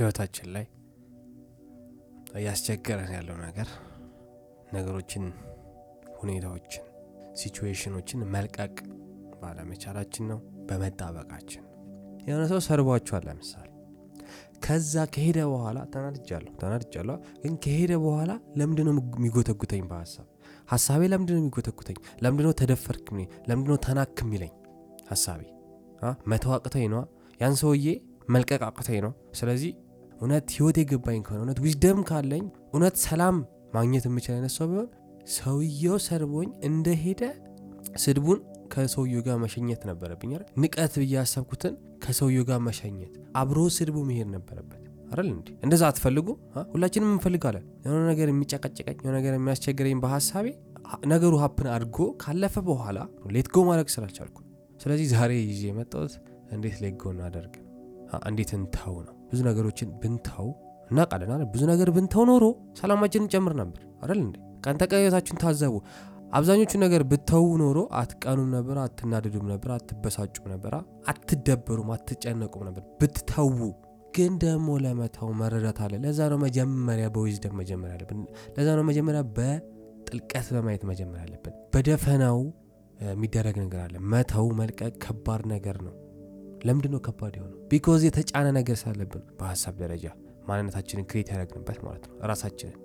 ህይወታችን ላይ እያስቸገረን ያለው ነገር ነገሮችን፣ ሁኔታዎችን፣ ሲቹዌሽኖችን መልቀቅ ባለመቻላችን ነው፣ በመጣበቃችን የሆነ ሰው ሰርቧችኋል ለምሳሌ። ከዛ ከሄደ በኋላ ተናድጃለሁ ተናድጃለሁ ግን ከሄደ በኋላ ለምንድነው የሚጎተጉተኝ በሀሳብ? ሀሳቤ ለምንድነው የሚጎተጉተኝ? ለምንድነው ተደፈርክ ለምንድነው ተናክ የሚለኝ ሀሳቤ? መተው አቅተኝ ያን ሰውዬ መልቀቅ አቅተኝ ነው? ስለዚህ እውነት ህይወት የገባኝ ከሆነ እውነት ዊዝደም ካለኝ እውነት ሰላም ማግኘት የምችል አይነት ሰው ቢሆን ሰውየው ሰርቦኝ እንደሄደ ስድቡን ከሰውየው ጋር መሸኘት ነበረብኝ ንቀት ብዬ ከሰውየው ጋር መሸኘት አብሮ ስድቡ መሄድ ነበረበት አይደል እንዲ እንደዛ አትፈልጉ ሁላችንም እንፈልጋለን። የሆነ ነገር የሚጨቀጨቀኝ የሆነ ነገር የሚያስቸግረኝ በሀሳቤ ነገሩ happen አድጎ ካለፈ በኋላ let go ማድረግ ስላልቻልኩ ስለዚህ ዛሬ ይዤ የመጣሁት እንዴት let go እናደርግ? እንዴት እንተው ነው ብዙ ነገሮችን ብንተው አይደል? ብዙ ነገር ብንተው ኖሮ ሰላማችንን ጨምር ነበር አይደል እንዴ? ቀን ተቀየታችሁን ታዘቡ። አብዛኞቹ ነገር ብተው ኖሮ አትቀኑም ነበር አትናደዱም ነበር አትበሳጩም ነበር አትደበሩም አትጨነቁም ነበር። ብትተዉ ግን ደግሞ ለመተው መረዳት አለ። ለዛ ነው መጀመሪያ በ wisdom መጀመር ያለብን። ለዛ ነው መጀመሪያ በጥልቀት በማየት መጀመር ያለብን። በደፈናው የሚደረግ ነገር አለ። መተው መልቀቅ ከባድ ነገር ነው ለምንድን ነው ከባድ የሆነው? because የተጫነ ነገር ስላለብን በሀሳብ ደረጃ ማንነታችንን create ያደረግንበት ማለት ነው። ራሳችንን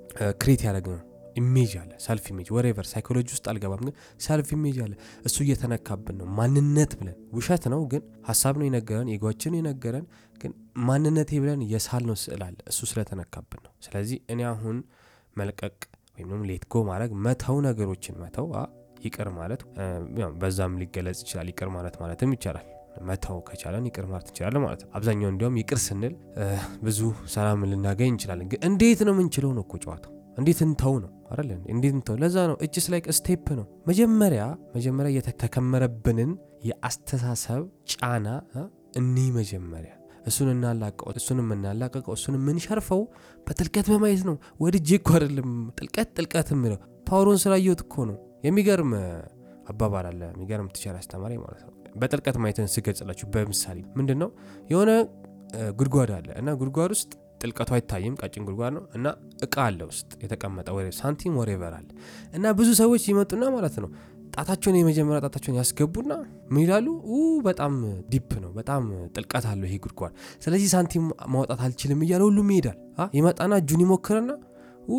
create ያደረግነው image አለ self image whatever psychology ውስጥ አልገባም ግን self image አለ። እሱ እየተነካብን ነው ማንነት ብለን ውሸት ነው ግን ሀሳብ ነው የነገረን የጓችን የነገረን ግን ማንነቴ ብለን የሳል ነው ስዕል አለ። እሱ ስለተነካብን ነው። ስለዚህ እኔ አሁን መልቀቅ ወይም ደግሞ ማድረግ መተው ነገሮችን መተው ይቅር ማለት በዛም ሊገለጽ ይችላል። ይቅር ማለት ማለትም ይቻላል መተው ከቻለን ይቅር ማለት እንችላለን ማለት ነው። አብዛኛው እንዲሁም ይቅር ስንል ብዙ ሰላም ልናገኝ እንችላለን። ግን እንዴት ነው ምንችለው ነው እኮ ጨዋታው? እንዴት እንተው ነው? አይደለ እንዴት እንተው? ለዛ ነው እጅስ ላይ ስቴፕ ነው። መጀመሪያ መጀመሪያ የተከመረብንን የአስተሳሰብ ጫና እኒ መጀመሪያ። እሱን እናላቀው እሱን የምናላቀቀው እሱን የምንሸርፈው በጥልቀት በማየት ነው። ወድጄ እኮ አይደለም ጥልቀት ጥልቀት የምለው። ፓወሩን ስላየሁት እኮ ነው። የሚገርም አባባል አለ። የሚገርም ትቻል አስተማሪ ማለት ነው። በጥልቀት ማየትን ስገልጽላችሁ በምሳሌ ምንድን ነው የሆነ ጉድጓድ አለ እና ጉድጓድ ውስጥ ጥልቀቱ አይታይም ቀጭን ጉድጓድ ነው እና እቃ አለ ውስጥ የተቀመጠ ሳንቲም ወሬቨር አለ እና ብዙ ሰዎች ይመጡና ማለት ነው ጣታቸውን የመጀመሪያ ጣታቸውን ያስገቡና ምን ይላሉ? በጣም deep ነው በጣም ጥልቀት አለው ይሄ ጉድጓድ። ስለዚህ ሳንቲም ማውጣት አልችልም እያለ ሁሉም ይሄዳል። ይመጣና እጁን ይሞክርና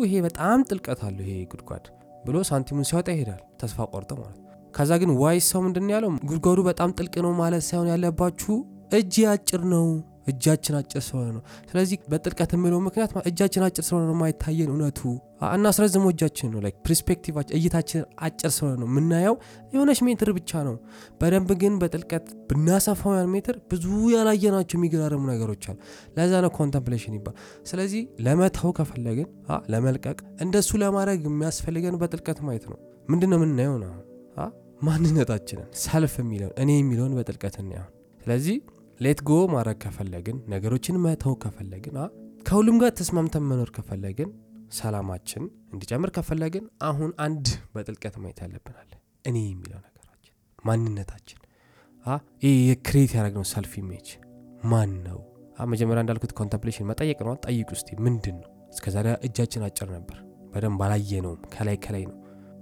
ይሄ በጣም ጥልቀት አለው ይሄ ጉድጓድ ብሎ ሳንቲሙን ሲያወጣ ይሄዳል ተስፋ ቆርጦ ማለት ከዛ ግን ዋይ ሰው ምንድን ያለው? ጉድጓዱ በጣም ጥልቅ ነው ማለት ሳይሆን ያለባችሁ እጅ አጭር ነው። እጃችን አጭር ስለሆነ ነው። ስለዚህ በጥልቀት የሚለው ምክንያት እጃችን አጭር ስለሆነ ነው ማይታየን እውነቱ። እናስረዝሞ እጃችን ነው። perspective ኣችን እይታችን አጭር ስለሆነ ነው የምናየው። የሆነች ሜትር ብቻ ነው። በደንብ ግን በጥልቀት ብናሰፋው ያን ሜትር ብዙ ያላየናቸው የሚገራርሙ ነገሮች አሉ። ለዛ ነው contemplation ይባል። ስለዚህ ለመተው ከፈለግን ለመልቀቅ እንደሱ ለማድረግ የሚያስፈልገን በጥልቀት ማየት ነው። ምንድን ነው የምናየው ነው ማንነታችንን self የሚለውን እኔ የሚለውን በጥልቀት እናየውን ስለዚህ let go ማድረግ ከፈለግን ነገሮችን መተው ከፈለግን ከሁሉም ጋር ተስማምተን መኖር ከፈለግን ሰላማችን እንዲጨምር ከፈለግን አሁን አንድ በጥልቀት ማየት ያለብናል እኔ የሚለው ነገራችን ማንነታችን። ይህ የ create ያደረግነው self image ማን ነው? መጀመሪያ እንዳልኩት contemplation መጠየቅ ነው። ጠይቅ ውስጥ ምንድን ነው? እስከዛሬ እጃችን አጭር ነበር። በደንብ አላየነውም። ከላይ ከላይ ነው።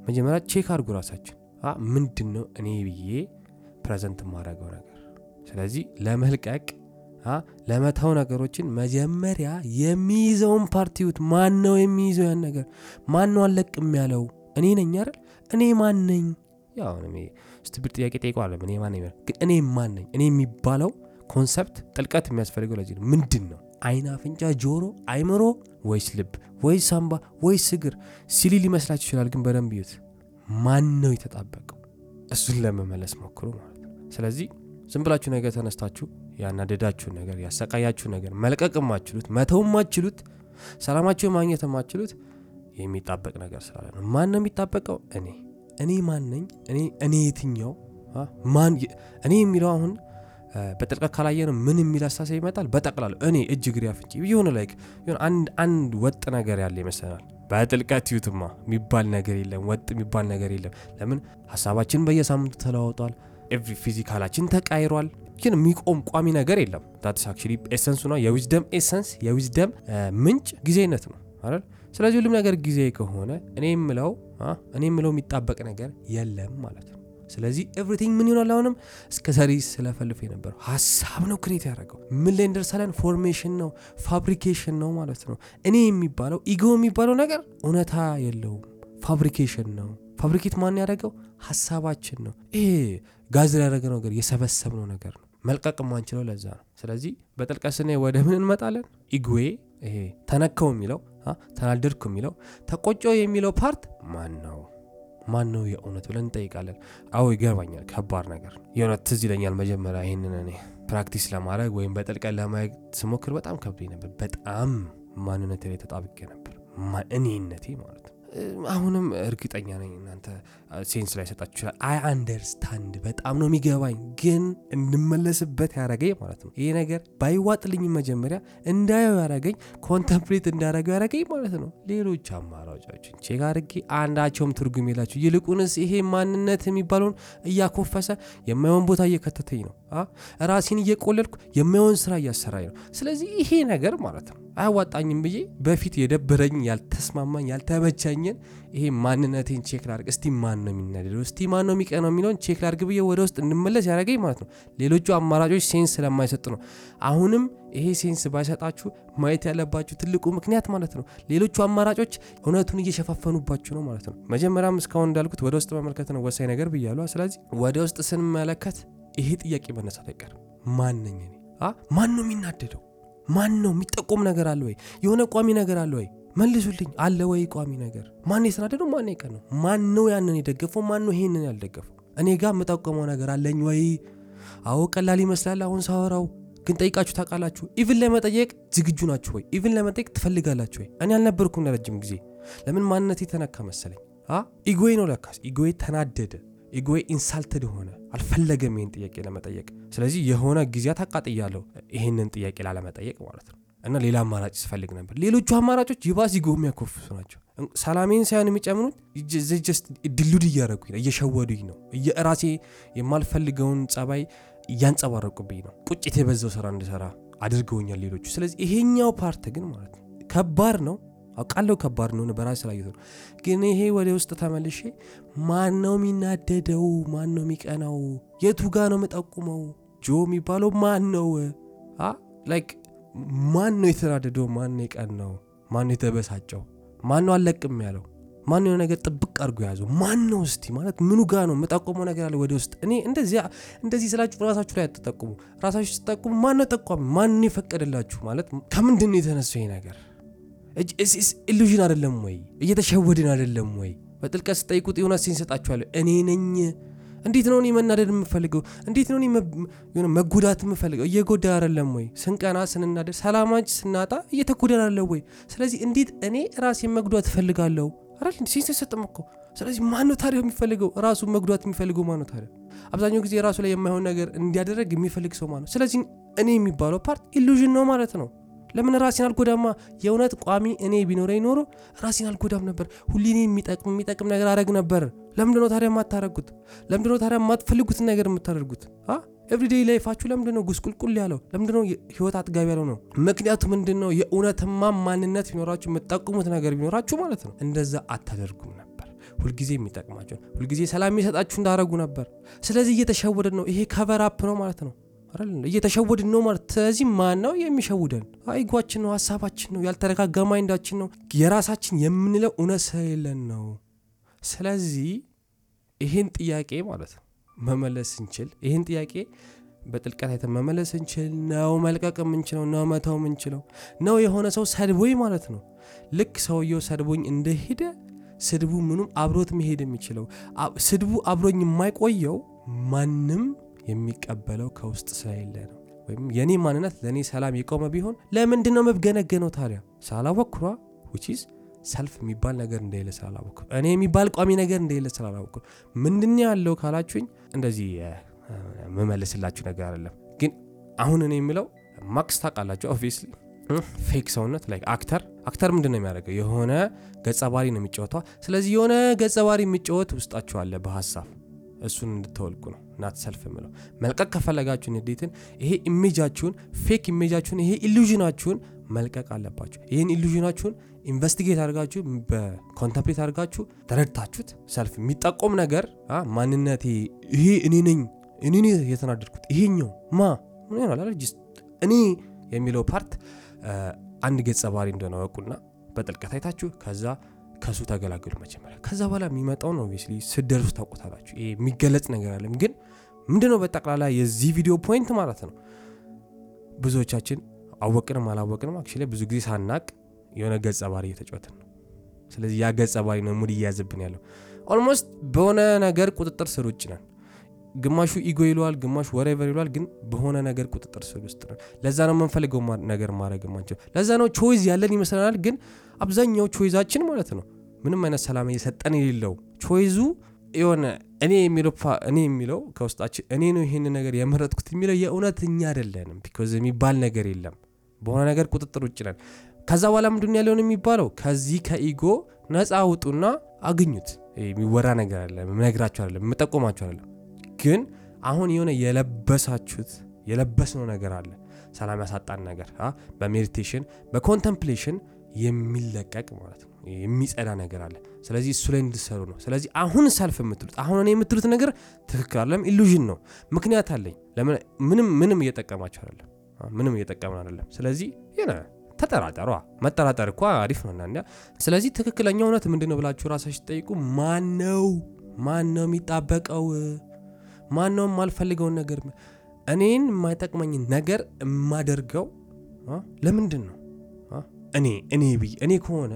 መጀመሪያ check አድርጉ ራሳችን ምንድን ነው እኔ ብዬ present የማደረገው ነገር? ስለዚህ ለመልቀቅ ለመተው ነገሮችን መጀመሪያ የሚይዘውን part የቱ ማን ነው የሚይዘው ያን ነገር? ማን ነው አለቅም ያለው? እኔ ነኝ አይደል? እኔ ማን ያው ጥያቄ ጠይቀዋለ እኔ ማን ግን እኔ ማን እኔ የሚባለው concept ጥልቀት የሚያስፈልገው ለዚህ ነው። ምንድን ነው አይን አፍንጫ ጆሮ አይምሮ ወይስ ልብ? ወይስ ሳምባ ወይስ እግር? silly ሊመስላችሁ ይችላል ግን በደንብ ይዩት ማን ነው የተጣበቀው? እሱን ለመመለስ ሞክሩ ማለት ነው። ስለዚህ ዝም ብላችሁ ነገር ተነስታችሁ ያናደዳችሁ ነገር ያሰቃያችሁ ነገር መልቀቅ የማችሉት መተው የማችሉት ሰላማችሁ ማግኘት የማችሉት የሚጣበቅ ነገር ስላለ ነው። ማን ነው የሚጣበቀው? እኔ። እኔ ማን ነኝ? እኔ የትኛው? እኔ የሚለው አሁን በጥልቀት ካላየ ነው ምን የሚል አስተሳሰብ ይመጣል? በጠቅላላ እኔ እጅ እግሬ አፍንጭ የሆነ like አንድ ወጥ ነገር ያለ ይመስለናል በጥልቀት ዩትማ የሚባል ነገር የለም ወጥ የሚባል ነገር የለም ለምን ሀሳባችን በየሳምንቱ ተለዋውጧል even physical ኣችን ተቃይሯል ግን የሚቆም ቋሚ ነገር የለም። that's actually essence ኡ ነው። የዊዝደም ኤሰንስ የዊዝደም ምንጭ ጊዜነት ነው አይደል? ስለዚህ ሁሉም ነገር ጊዜ ከሆነ እኔ የምለው እኔ የምለው የሚጣበቅ ነገር የለም ማለት ነው። ስለዚህ everything ምን ይሆናል? አሁንም እስከ ዛሬ ሲለፈልፍ የነበረው ሀሳብ ነው create ያደረገው ምን ላይ እንደርሳለን? formation ነው fabrication ነው ማለት ነው። እኔ የሚባለው ego የሚባለው ነገር እውነታ የለውም፣ fabrication ነው። fabricate ማን ያደረገው? ሀሳባችን ነው። ይሄ ጋዝ ያደረገ ነገር የሰበሰብነው ነገር ነው። መልቀቅ ማንችለው ለዛ ነው። ስለዚህ በጥልቀት ወደ ምን እንመጣለን? ego ዬ ይሄ ተነካው የሚለው ተናደድኩ የሚለው ተቆጮ የሚለው part ማን ነው ማን ነው የእውነት ብለን እንጠይቃለን። አዎ ይገባኛል፣ ከባድ ነገር የእውነት ትዝ ይለኛል። መጀመሪያ ይህንን እኔ practice ለማድረግ ወይም በጥልቀት ለማየት ስሞክር በጣም ከብዶኝ ነበር። በጣም ማንነቴ ላይ ተጣብቄ ነበር፣ እኔነቴ ማለት አሁንም እርግጠኛ ነኝ እናንተ sense ላይሰጣችሁ ይችላል። I understand በጣም ነው የሚገባኝ፣ ግን እንድመለስበት ያደረገኝ ማለት ነው። ይሄ ነገር ባይዋጥልኝ መጀመሪያ እንዳየው ያደረገኝ contemplate እንዳደርገው ያደረገኝ ማለት ነው። ሌሎች አማራጮችን check አድርጌ አንዳቸውም ትርጉም የላቸው። ይልቁንስ ይሄ ማንነት የሚባለውን እያኮፈሰ የማይሆን ቦታ እየከተተኝ ነው። ራሴን እየቆለልኩ የማይሆን ስራ እያሰራኝ ነው። ስለዚህ ይሄ ነገር ማለት ነው አያዋጣኝም ብዬ በፊት የደበረኝ ያልተስማማኝ ያልተመቸኝን ይሄ ማንነቴን check ላድርግ። እስቲ ማን ነው የሚናደደው? እስቲ ማን ነው የሚቀነው የሚለውን check ላድርግ ብዬ ወደ ውስጥ እንድመለስ ያደረገኝ ማለት ነው። ሌሎቹ አማራጮች sense ስለማይሰጡ ነው። አሁንም ይሄ sense ባይሰጣችሁ ማየት ያለባችሁ ትልቁ ምክንያት ማለት ነው ሌሎቹ አማራጮች እውነቱን እየሸፋፈኑባችሁ ነው ማለት ነው። መጀመሪያም እስካሁን እንዳልኩት ወደ ውስጥ መመልከት ነው ወሳኝ ነገር ብያለሁ። ስለዚህ ወደ ውስጥ ስንመለከት ይሄ ጥያቄ መነሳት አይቀርም። ማን? ማን ነው የሚናደደው? ማን ነው የሚጠቆም ነገር አለ ወይ? የሆነ ቋሚ ነገር አለ ወይ? መልሱልኝ። አለ ወይ ቋሚ ነገር? ማን የተናደደው? ማን የቀናው? ማን ነው ያንን የደገፈው? ማን ነው ይሄንን ያልደገፈው? እኔ ጋር የምጠቆመው ነገር አለኝ ወይ? አዎ ቀላል ይመስላል አሁን ሳወራው፣ ግን ጠይቃችሁ ታውቃላችሁ? even ለመጠየቅ ዝግጁ ናችሁ ወይ? even ለመጠየቅ ትፈልጋላችሁ ወይ? እኔ አልነበርኩም ለረጅም ጊዜ። ለምን ማንነት የተነካ መሰለኝ። ego ዬ ነው ለካስ። ego ዬ ተናደደ። ego ዬ insulted ሆነ። አልፈለገም ይህን ጥያቄ ለመጠየቅ። ስለዚህ የሆነ ጊዜያት አቃጥያለሁ ይህንን ጥያቄ ላለመጠየቅ ማለት ነው። እና ሌላ አማራጭ ስፈልግ ነበር። ሌሎቹ አማራጮች ይባስ ego የሚያኮፍሱ ናቸው። ሰላሜን ሳይሆን የሚጨምሩት just delude እያደረጉኝ ነው፣ እየሸወዱኝ ነው። ራሴ የማልፈልገውን ጸባይ እያንጸባረቁብኝ ነው። ቁጭት የበዛው ስራ እንድሰራ አድርገውኛል ሌሎቹ። ስለዚህ ይሄኛው part ግን ማለት ነው ከባድ ነው አውቃለሁ ከባድ ነው በራሴ ላይ ነው። ግን ይሄ ወደ ውስጥ ተመልሼ ማን ነው የሚናደደው? ማን ነው የሚቀናው? የቱ ጋ ነው የምጠቁመው? ጆ የሚባለው ማን ነው? like ማን ነው የተናደደው? ማን ነው የቀናው? ማን ነው የተበሳጨው? ማን ነው አለቅም ያለው? ማን የሆነ ነገር ጥብቅ አድርጎ የያዘው ማን ነው? እስቲ ማለት ምኑ ጋ ነው የምጠቆመው ነገር አለ ወደ ውስጥ። እኔ እንደዚያ እንደዚህ ስላችሁ ራሳችሁ ላይ አትጠቁሙ። ራሳችሁ ስትጠቁሙ ማን ነው ጠቋሚ? ማን ነው የፈቀደላችሁ? ማለት ከምንድን ነው የተነሳው ይሄ ነገር illusion አይደለም ወይ? እየተሸወድን አይደለም ወይ? በጥልቀት ስጠይቁት የሆነ sense ይሰጣችኋል። እኔ ነኝ። እንዴት ነው እኔ መናደድ የምፈልገው? እንዴት ነው እኔ መጎዳት የምፈልገው? እየጎዳ አይደለም ወይ? ስንቀና፣ ስንናደድ፣ ሰላማች ስናጣ እየተጎዳን አለ ወይ? ስለዚህ እንዴት እኔ ራሴን መጉዳት እፈልጋለሁ? አይደል? sense አይሰጥም እኮ። ስለዚህ ማን ነው ታዲያ የሚፈልገው? ራሱን መጉዳት የሚፈልገው ማን ነው ታዲያ? አብዛኛው ጊዜ ራሱ ላይ የማይሆን ነገር እንዲያደረግ የሚፈልግ ሰው ማለት ነው። ስለዚህ እኔ የሚባለው part illusion ነው ማለት ነው። ለምን ራሴን አልጎዳማ? የእውነት ቋሚ እኔ ቢኖረኝ ኖሮ ራሴን አልጎዳም ነበር። ሁሌ የሚጠቅም የሚጠቅም ነገር አደረግ ነበር። ለምንድነው ታዲያ የማታረጉት? ለምንድነው ታዲያ የማትፈልጉትን ነገር የምታደርጉት? everyday life ኣችሁ ለምንድነው ጉስቁልቁል ያለው? ለምንድነው ህይወት አጥጋቢ ያለው ነው? ምክንያቱ ምንድነው? የእውነትማ ማንነት ቢኖራችሁ የምትጠቁሙት ነገር ቢኖራችሁ ማለት ነው እንደዛ አታደርጉም ነበር። ሁልጊዜ የሚጠቅማችሁ ሁልጊዜ ሰላም የሚሰጣችሁ እንዳደረጉ ነበር። ስለዚህ እየተሸወድን ነው። ይሄ cover up ነው ማለት ነው። እየተሸወድን ነው ማለት። ስለዚህ ማን ነው የሚሸውደን? ego ኣችን ነው፣ ሀሳባችን ነው፣ ያልተረጋጋ mind ኣችን ነው፣ የራሳችን የምንለው እውነት ስለሌለን ነው። ስለዚህ ይህን ጥያቄ ማለት መመለስ እንችል ይህን ጥያቄ በጥልቀት አይተን መመለስ እንችል ነው መልቀቅ የምንችለው ነው መተው የምንችለው ነው። የሆነ ሰው ሰድቦኝ ማለት ነው ልክ ሰውየው ሰድቦኝ እንደሄደ ስድቡ ምኑም አብሮት መሄድ የሚችለው ስድቡ አብሮኝ የማይቆየው ማንም የሚቀበለው ከውስጥ ስለሌለ ነው። ወይም የኔ ማንነት ለእኔ ሰላም የቆመ ቢሆን ለምንድን ነው መብገነገነው ታዲያ? ሳላወቅኩ ዊችዝ ሰልፍ የሚባል ነገር እንደሌለ ስላላወቅኩ እኔ የሚባል ቋሚ ነገር እንደሌለ ስላላወቅኩ ምንድን ያለው ካላችሁኝ እንደዚህ የምመልስላችሁ ነገር አይደለም። ግን አሁን እኔ የምለው ማክስ ታውቃላችሁ obviously fake ሰውነት ላይ actor actor ምንድን ነው የሚያደርገው? የሆነ ገጸ ነው የሚጫወተው። ስለዚህ የሆነ ገጸ ባህሪ የሚጫወት ውስጣችሁ አለ በሀሳብ እሱን እንድታወልቁ ነው። not self የምለው። መልቀቅ ከፈለጋችሁ ንዴትን ይሄ image ኣችሁን fake image ኣችሁን ይሄ illusion ኣችሁን መልቀቅ አለባችሁ። ይህን illusion ኣችሁን investigate አድርጋችሁ contemplate አድርጋችሁ ተረድታችሁት self የሚጠቆም ነገር ማንነቴ ይሄ እኔ ነኝ እኔ የተናደድኩት ይሄኛው ማ ምን ይሆናል? እኔ የሚለው part አንድ ገጸ ባህሪ እንደሆነ እወቁና በጥልቀት አይታችሁ ከዛ ከሱ ተገላገሉ መጀመሪያ። ከዛ በኋላ የሚመጣውን obviously ስደርሱ ታውቁታላችሁ። ይሄ የሚገለጽ ነገር አለም ግን ምንድነው በጠቅላላ የዚህ ቪዲዮ point ማለት ነው? ብዙዎቻችን አወቅንም አላወቅንም actually ብዙ ጊዜ ሳናቅ የሆነ ገጸ ባህሪ እየተጫወትን ነው። ስለዚህ ያ ገጸ ባህሪ ነው mood እያያዝብን ያለው። almost በሆነ ነገር ቁጥጥር ስር ውጭ ነን። ግማሹ ego ይለዋል ግማሹ whatever ይለዋል ግን በሆነ ነገር ቁጥጥር ስር ውስጥ ነን። ለዛ ነው የምንፈልገው ነገር ማድረግ ማንችል ለዛ ነው choice ያለን ይመስለናል ግን አብዛኛው choice ኣችን ማለት ነው ምንም አይነት ሰላም እየሰጠን የሌለው ቾይዙ የሆነ እኔ የሚለው እኔ የሚለው ከውስጣችን እኔ ነው ይሄን ነገር የመረጥኩት የሚለው የእውነት እኛ አይደለንም because የሚባል ነገር የለም። በሆነ ነገር ቁጥጥር ውጭ ነን። ከዛ በኋላ ምንድን ያለውን የሚባለው? ከዚህ ከ ego ነፃ አውጡና አግኙት። የሚወራ ነገር አለ ነግራችሁ አለ የምጠቆማችሁ አለ ግን አሁን የሆነ የለበሳችሁት የለበስነው ነገር አለ። ሰላም ያሳጣን ነገር በ meditation በ contemplation የሚለቀቅ ማለት ነው የሚጸዳ ነገር አለ። ስለዚህ እሱ ላይ እንድሰሩ ነው። ስለዚህ አሁን self የምትሉት አሁን እኔ የምትሉት ነገር ትክክል አለም illusion ነው። ምክንያት አለኝ። ምንም ምንም እየጠቀማቸው አይደለም። ምንም እየጠቀምን አይደለም። ስለዚህ ተጠራጠሯ። መጠራጠር እኳ አሪፍ ነው። እና ስለዚህ ትክክለኛ እውነት ምንድን ነው ብላችሁ ራሳችሁ ጠይቁ ማን ነው የሚጣበቀው? ማን ነው የማልፈልገውን ነገር? እኔን የማይጠቅመኝን ነገር የማደርገው? ለምንድን ነው? እኔ እኔ ብዬ እኔ ከሆነ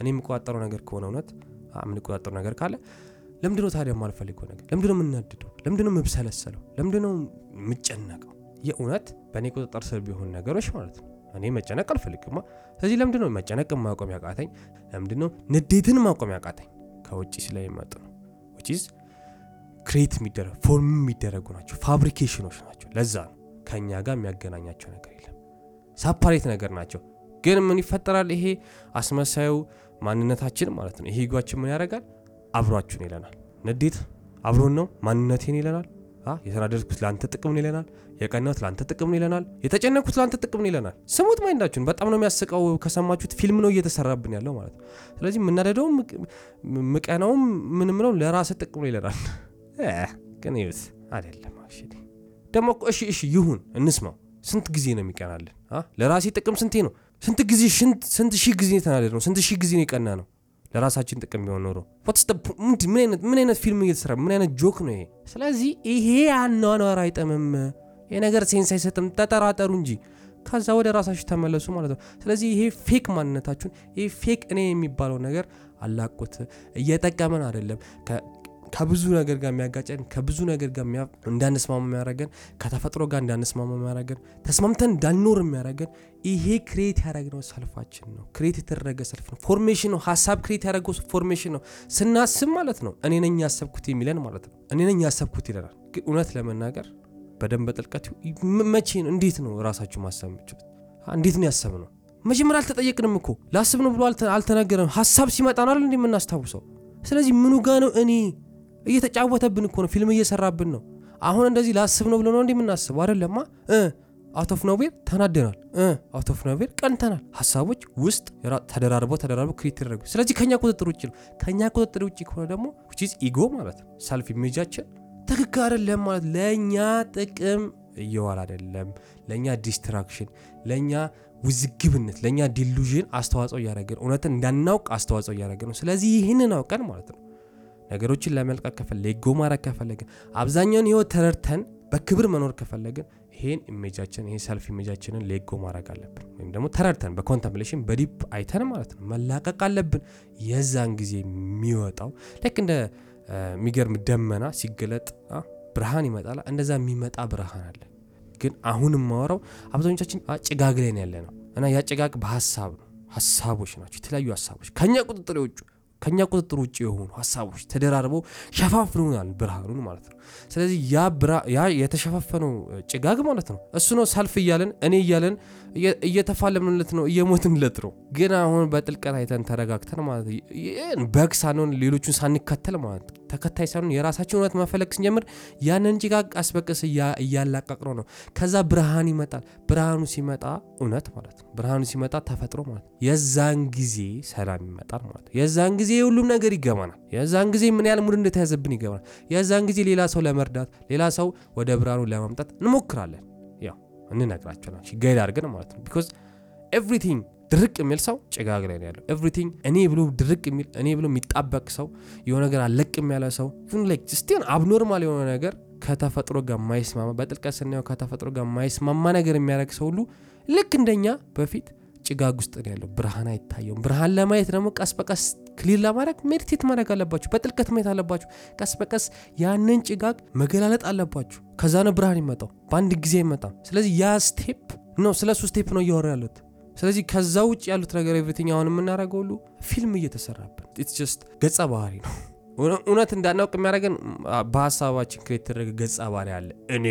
እኔ የምቆጣጠረው ነገር ከሆነ እውነት? የምንቆጣጠረው ነገር ካለ። ለምንድነው ታዲያ የማልፈልገው ነገር? ለምንድነው የምናድደው ለምንድነው የምብሰለሰለው? ለምንድነው የምጨነቀው? የእውነት በእኔ ቁጥጥር ስር ቢሆን ነገሮች ማለት ነው። እኔ መጨነቅ አልፈልግማ ስለዚህ ለምንድነው መጨነቅ ማቆም ያቃተኝ? ለምንድነው ንዴትን ማቆም ያቃተኝ? ከውጭ ስለሚመጡ ነው። which is create የሚደረግ form የሚደረጉ ናቸው። fabrication ኖች ናቸው። ለዛ ነው ከእኛ ጋር የሚያገናኛቸው ነገር የለም። separate ነገር ናቸው ግን ምን ይፈጠራል? ይሄ አስመሳዩ ማንነታችን ማለት ነው። ይሄ ego ኣችን ምን ያደርጋል? አብሯችሁን ይለናል። ንዴት አብሮን ነው? ማንነቴን ይለናል? የተናደድኩት ለአንተ ጥቅም ነው ይለናል? የቀናሁት ለአንተ ጥቅም ነው ይለናል? የተጨነኩት ለአንተ ጥቅም ነው ይለናል? ስሙት ማይንዳችሁን። በጣም ነው የሚያስቀው ከሰማችሁት ፊልም ነው እየተሰራብን ያለው ማለት ነው። ስለዚህ የምናደደውም ምቀናውም ምንም ነው ለራስ ጥቅም ይለናል። ግን ይዩት አይደለም ደግሞ እሺ እሺ ይሁን እንስማው። ስንት ጊዜ ነው የሚቀናልን? ለራሴ ጥቅም ስንቴ ነው ስንት ጊዜ ስንት ሺህ ጊዜ የተናደድ ነው ስንት ሺህ ጊዜ የቀና ነው ለራሳችን ጥቅም ቢሆን ኖሮ። ምን አይነት ፊልም እየተሰራ ምን አይነት joke ነው ይሄ? ስለዚህ ይሄ አኗኗር አይጥምም። ይሄ ነገር sense አይሰጥም። ተጠራጠሩ እንጂ። ከዛ ወደ ራሳችሁ ተመለሱ ማለት ነው። ስለዚህ ይሄ fake ማንነታችሁን ይሄ fake እኔ የሚባለው ነገር አላቁት። እየጠቀመን አይደለም ከብዙ ነገር ጋር የሚያጋጨን ከብዙ ነገር ጋር እንዳንስማማ የሚያደረገን ከተፈጥሮ ጋር እንዳንስማማ የሚያደረገን ተስማምተን እንዳንኖር የሚያደረገን ይሄ create ያደረግነው self ኣችን ነው። create የተደረገ self ነው። formation ነው። ሀሳብ create ያደረገው formation ነው። ስናስብ ማለት ነው እኔ ነኝ ያሰብኩት የሚለን ማለት ነው። እኔ ነኝ ያሰብኩት ይለናል። እውነት ለመናገር በደንብ በጥልቀት መቼ እንዴት ነው ራሳችሁ ማሰብ የምችሉት እንዴት ነው ያሰብ ነው መጀመሪያ አልተጠየቅንም እኮ። ላስብ ነው ብሎ አልተነገረም ሀሳብ ሲመጣ ነው እንዲ የምናስታውሰው? ስለዚህ ምኑ ጋ ነው እኔ እየተጫወተብን እኮ ነው ፊልም እየሰራብን ነው። አሁን እንደዚህ ላስብ ነው ብሎ ነው እንዲ የምናስበው? አይደለማ? out of nowhere ተናደናል። out of nowhere ቀንተናል። ሀሳቦች ውስጥ ተደራርበው ተደራርበው create ተደረጉ ስለዚህ ከኛ ቁጥጥር ውጭ ነው። ከኛ ቁጥጥር ውጭ ከሆነ ደግሞ which is ego ማለት ነው። self image ኣችን ትክክል አይደለም ማለት ለእኛ ጥቅም እየዋል አይደለም። ለእኛ distraction ለእኛ ውዝግብነት ለእኛ delusion አስተዋጽኦ እያደረገን እውነትን እንዳናውቅ አስተዋጽኦ እያደረገን ነው። ስለዚህ ይህንን አውቀን ማለት ነው ነገሮችን ለመልቀቅ ከፈለግን ማድረግ ከፈለግን አብዛኛውን ህይወት ተረድተን በክብር መኖር ከፈለግን ይሄን image ኣችን ይሄ self image ኣችንን let go ማድረግ አለብን። ወይም ደግሞ ተረድተን በ contemplation በ deep አይተን ማለት ነው መላቀቅ አለብን። የዛን ጊዜ የሚወጣው ልክ እንደ የሚገርም ደመና ሲገለጥ ብርሃን ይመጣል። እንደዛ የሚመጣ ብርሃን አለ። ግን አሁን የማወራው አብዛኞቻችን ጭጋግ ላይ ያለ ነው እና ያ ጭጋግ በሀሳብ ነው። ሀሳቦች ናቸው። የተለያዩ ሀሳቦች ከኛ ቁጥጥር ውጭ ከኛ ቁጥጥር ውጭ የሆኑ ሀሳቦች ተደራርበው ሸፋፍኑናል ብርሃኑን ማለት ነው ስለዚህ ያ የተሸፋፈነው ጭጋግ ማለት ነው እሱ ነው ሰልፍ እያለን እኔ እያለን እየተፋለምንለት ነው እየሞትንለት ነው። ግን አሁን በጥልቀት አይተን ተረጋግተን ማለት በግ ሳንሆን ሌሎቹን ሳንከተል ማለት ተከታይ ሳንሆን የራሳችን እውነት መፈለግ ስንጀምር ያንን ጭጋግ ቀስ በቀስ እያላቀቅ ነው ከዛ ብርሃን ይመጣል። ብርሃኑ ሲመጣ እውነት ማለት ነው። ብርሃኑ ሲመጣ ተፈጥሮ ማለት ነው። የዛን ጊዜ ሰላም ይመጣል ማለት ነው። የዛን ጊዜ ሁሉም ነገር ይገባናል። የዛን ጊዜ ምን ያህል ሙድ እንደተያዘብን ይገባናል። የዛን ጊዜ ሌላ ለመርዳት ሌላ ሰው ወደ ብርሃኑ ለማምጣት እንሞክራለን። ያው እንነግራቸዋለን guide አድርገን ማለት ነው። because everything ድርቅ የሚል ሰው ጭጋግ ላይ ነው ያለው። everything እኔ ብሎ ድርቅ የሚል እኔ ብሎ የሚጣበቅ ሰው የሆነ ነገር አለቅም ያለ ሰው ስቲሆን abnormal የሆነ ነገር ከተፈጥሮ ጋር ማይስማማ በጥልቀት ስናየው ከተፈጥሮ ጋር ማይስማማ ነገር የሚያደርግ ሰው ሁሉ ልክ እንደኛ በፊት ጭጋግ ውስጥ ነው ያለው። ብርሃን አይታየውም። ብርሃን ለማየት ደግሞ ቀስ በቀስ clear ለማድረግ meditate ማድረግ አለባችሁ። በጥልቀት ማየት አለባችሁ። ቀስ በቀስ ያንን ጭጋግ መገላለጥ አለባችሁ። ከዛ ነው ብርሃን ይመጣው። በአንድ ጊዜ አይመጣም። ስለዚህ ያ step ነው፣ ስለ step ነው እያወራ ያሉት። ስለዚህ ከዛ ውጭ ያሉት ነገር everything አሁን የምናደርገው ሁሉ ፊልም እየተሰራብን it's just ገጸ ባህሪ ነው። እውነት እንዳናውቅ የሚያደርገን በሀሳባችን create የተደረገ ገጸ ባህሪ አለ። እኔ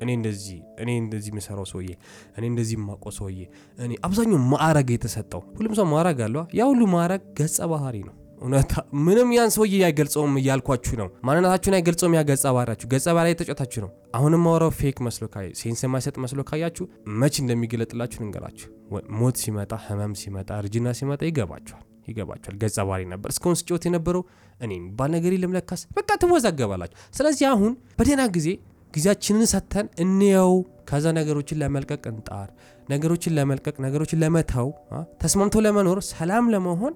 እኔ እንደዚህ እኔ እንደዚህ የምሰራው ሰውዬ እኔ እንደዚህ የማውቀው ሰውዬ እኔ አብዛኛው ማዕረግ የተሰጠው ሁሉም ሰው ማዕረግ አለዋ። ያ ሁሉ ማዕረግ ገጸ ባህሪ ነው። እውነታ ምንም ያን ሰውዬ አይገልጸውም እያልኳችሁ ነው። ማንነታችሁን አይገልጸውም። ያ ገጸ ባህሪያችሁ ገጸ ባህሪ የተጫወታችሁ ነው። አሁንም ማውራው fake መስሎ ካየ sense የማይሰጥ መስሎ ካያችሁ መች እንደሚገለጥላችሁ ንገራችሁ። ሞት ሲመጣ፣ ህመም ሲመጣ፣ እርጅና ሲመጣ ይገባችኋል ይገባችኋል። ገጸ ባህሪ ነበር እስካሁን ስጫወት የነበረው እኔ የሚባል ነገር የለም በቃ ትወዛገባላችሁ። ስለዚህ አሁን በደህና ጊዜ ጊዜያችንን ሰጥተን እንየው። ከዛ ነገሮችን ለመልቀቅ እንጣር። ነገሮችን ለመልቀቅ ነገሮችን ለመተው ተስማምቶ ለመኖር ሰላም ለመሆን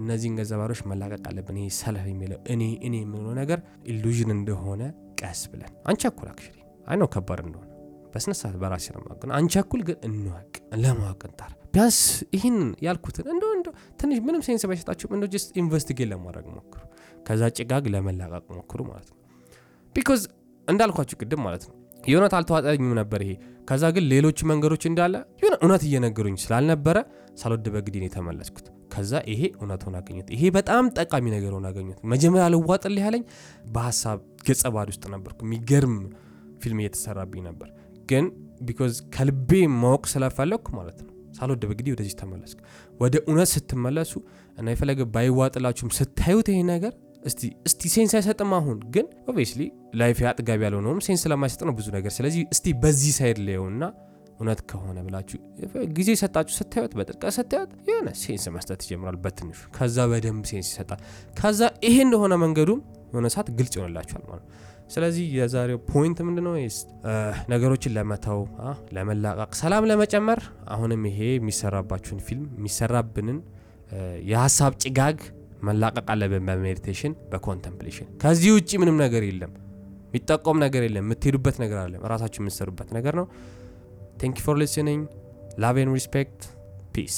እነዚህን ገጸ መላቀቅ አለብን። ይሄ self የሚለው እኔ እኔ የምንለው ነገር illusion እንደሆነ ቀስ ብለን አንቸኩል። actually I know ከባድ እንደሆነ በስነ ስርዓት በራሴ ነው ማቅ አንቸኩል፣ ግን እንወቅ፣ ለማወቅ እንጣር። ቢያንስ ይህን ያልኩትን እንደ እንደ ትንሽ ምንም sense ባይሰጣችሁም እንደ just investigate ለማድረግ ሞክሩ። ከዛ ጭጋግ ለመላቀቅ ሞክሩ ማለት ነው። because እንዳልኳችሁ ቅድም ማለት ነው የእውነት አልተዋጠኝም ነበር ይሄ። ከዛ ግን ሌሎች መንገዶች እንዳለ የሆነ እውነት እየነገሩኝ ስላልነበረ ሳልወድ በግዴ ነው የተመለስኩት። ከዛ ይሄ እውነት አገኘት። ይሄ በጣም ጠቃሚ ነገር ሆነ አገኘት። መጀመሪያ ልዋጥልህ ያለኝ በሀሳብ ገጸ ባህሪ ውስጥ ነበርኩ። የሚገርም ፊልም እየተሰራብኝ ነበር፣ ግን because ከልቤ ማወቅ ስለፈለግኩ ማለት ነው ሳልወድ በግዴ ወደዚህ ተመለስኩ። ወደ እውነት ስትመለሱ እና የፈለገ ባይዋጥላችሁም ስታዩት ይሄ ነገር እስቲ እስቲ sense አይሰጥም። አሁን ግን obviously life አጥጋቢ ያልሆነውም sense ስለማይሰጥ ነው ብዙ ነገር። ስለዚህ እስቲ በዚህ side ላየውና እውነት ከሆነ ብላችሁ ጊዜ ሰጣችሁ ስታዩት፣ በጥልቀት ስታዩት የሆነ sense መስጠት ይጀምራል በትንሹ። ከዛ በደንብ sense ይሰጣል። ከዛ ይሄ እንደሆነ መንገዱም የሆነ ሰዓት ግልጽ ይሆንላችኋል ማለት ነው። ስለዚህ የዛሬው point ምንድነው? ነገሮችን ለመተው ለመላቀቅ፣ ሰላም ለመጨመር አሁንም ይሄ የሚሰራባችሁን ፊልም የሚሰራብንን የሀሳብ ጭጋግ መላቀቅ አለብን በ meditation በ contemplation። ከዚህ ውጭ ምንም ነገር የለም፣ የሚጠቆም ነገር የለም፣ የምትሄዱበት ነገር የለም፣ ራሳችሁ የምትሰሩበት ነገር ነው። thank you for listening love and respect peace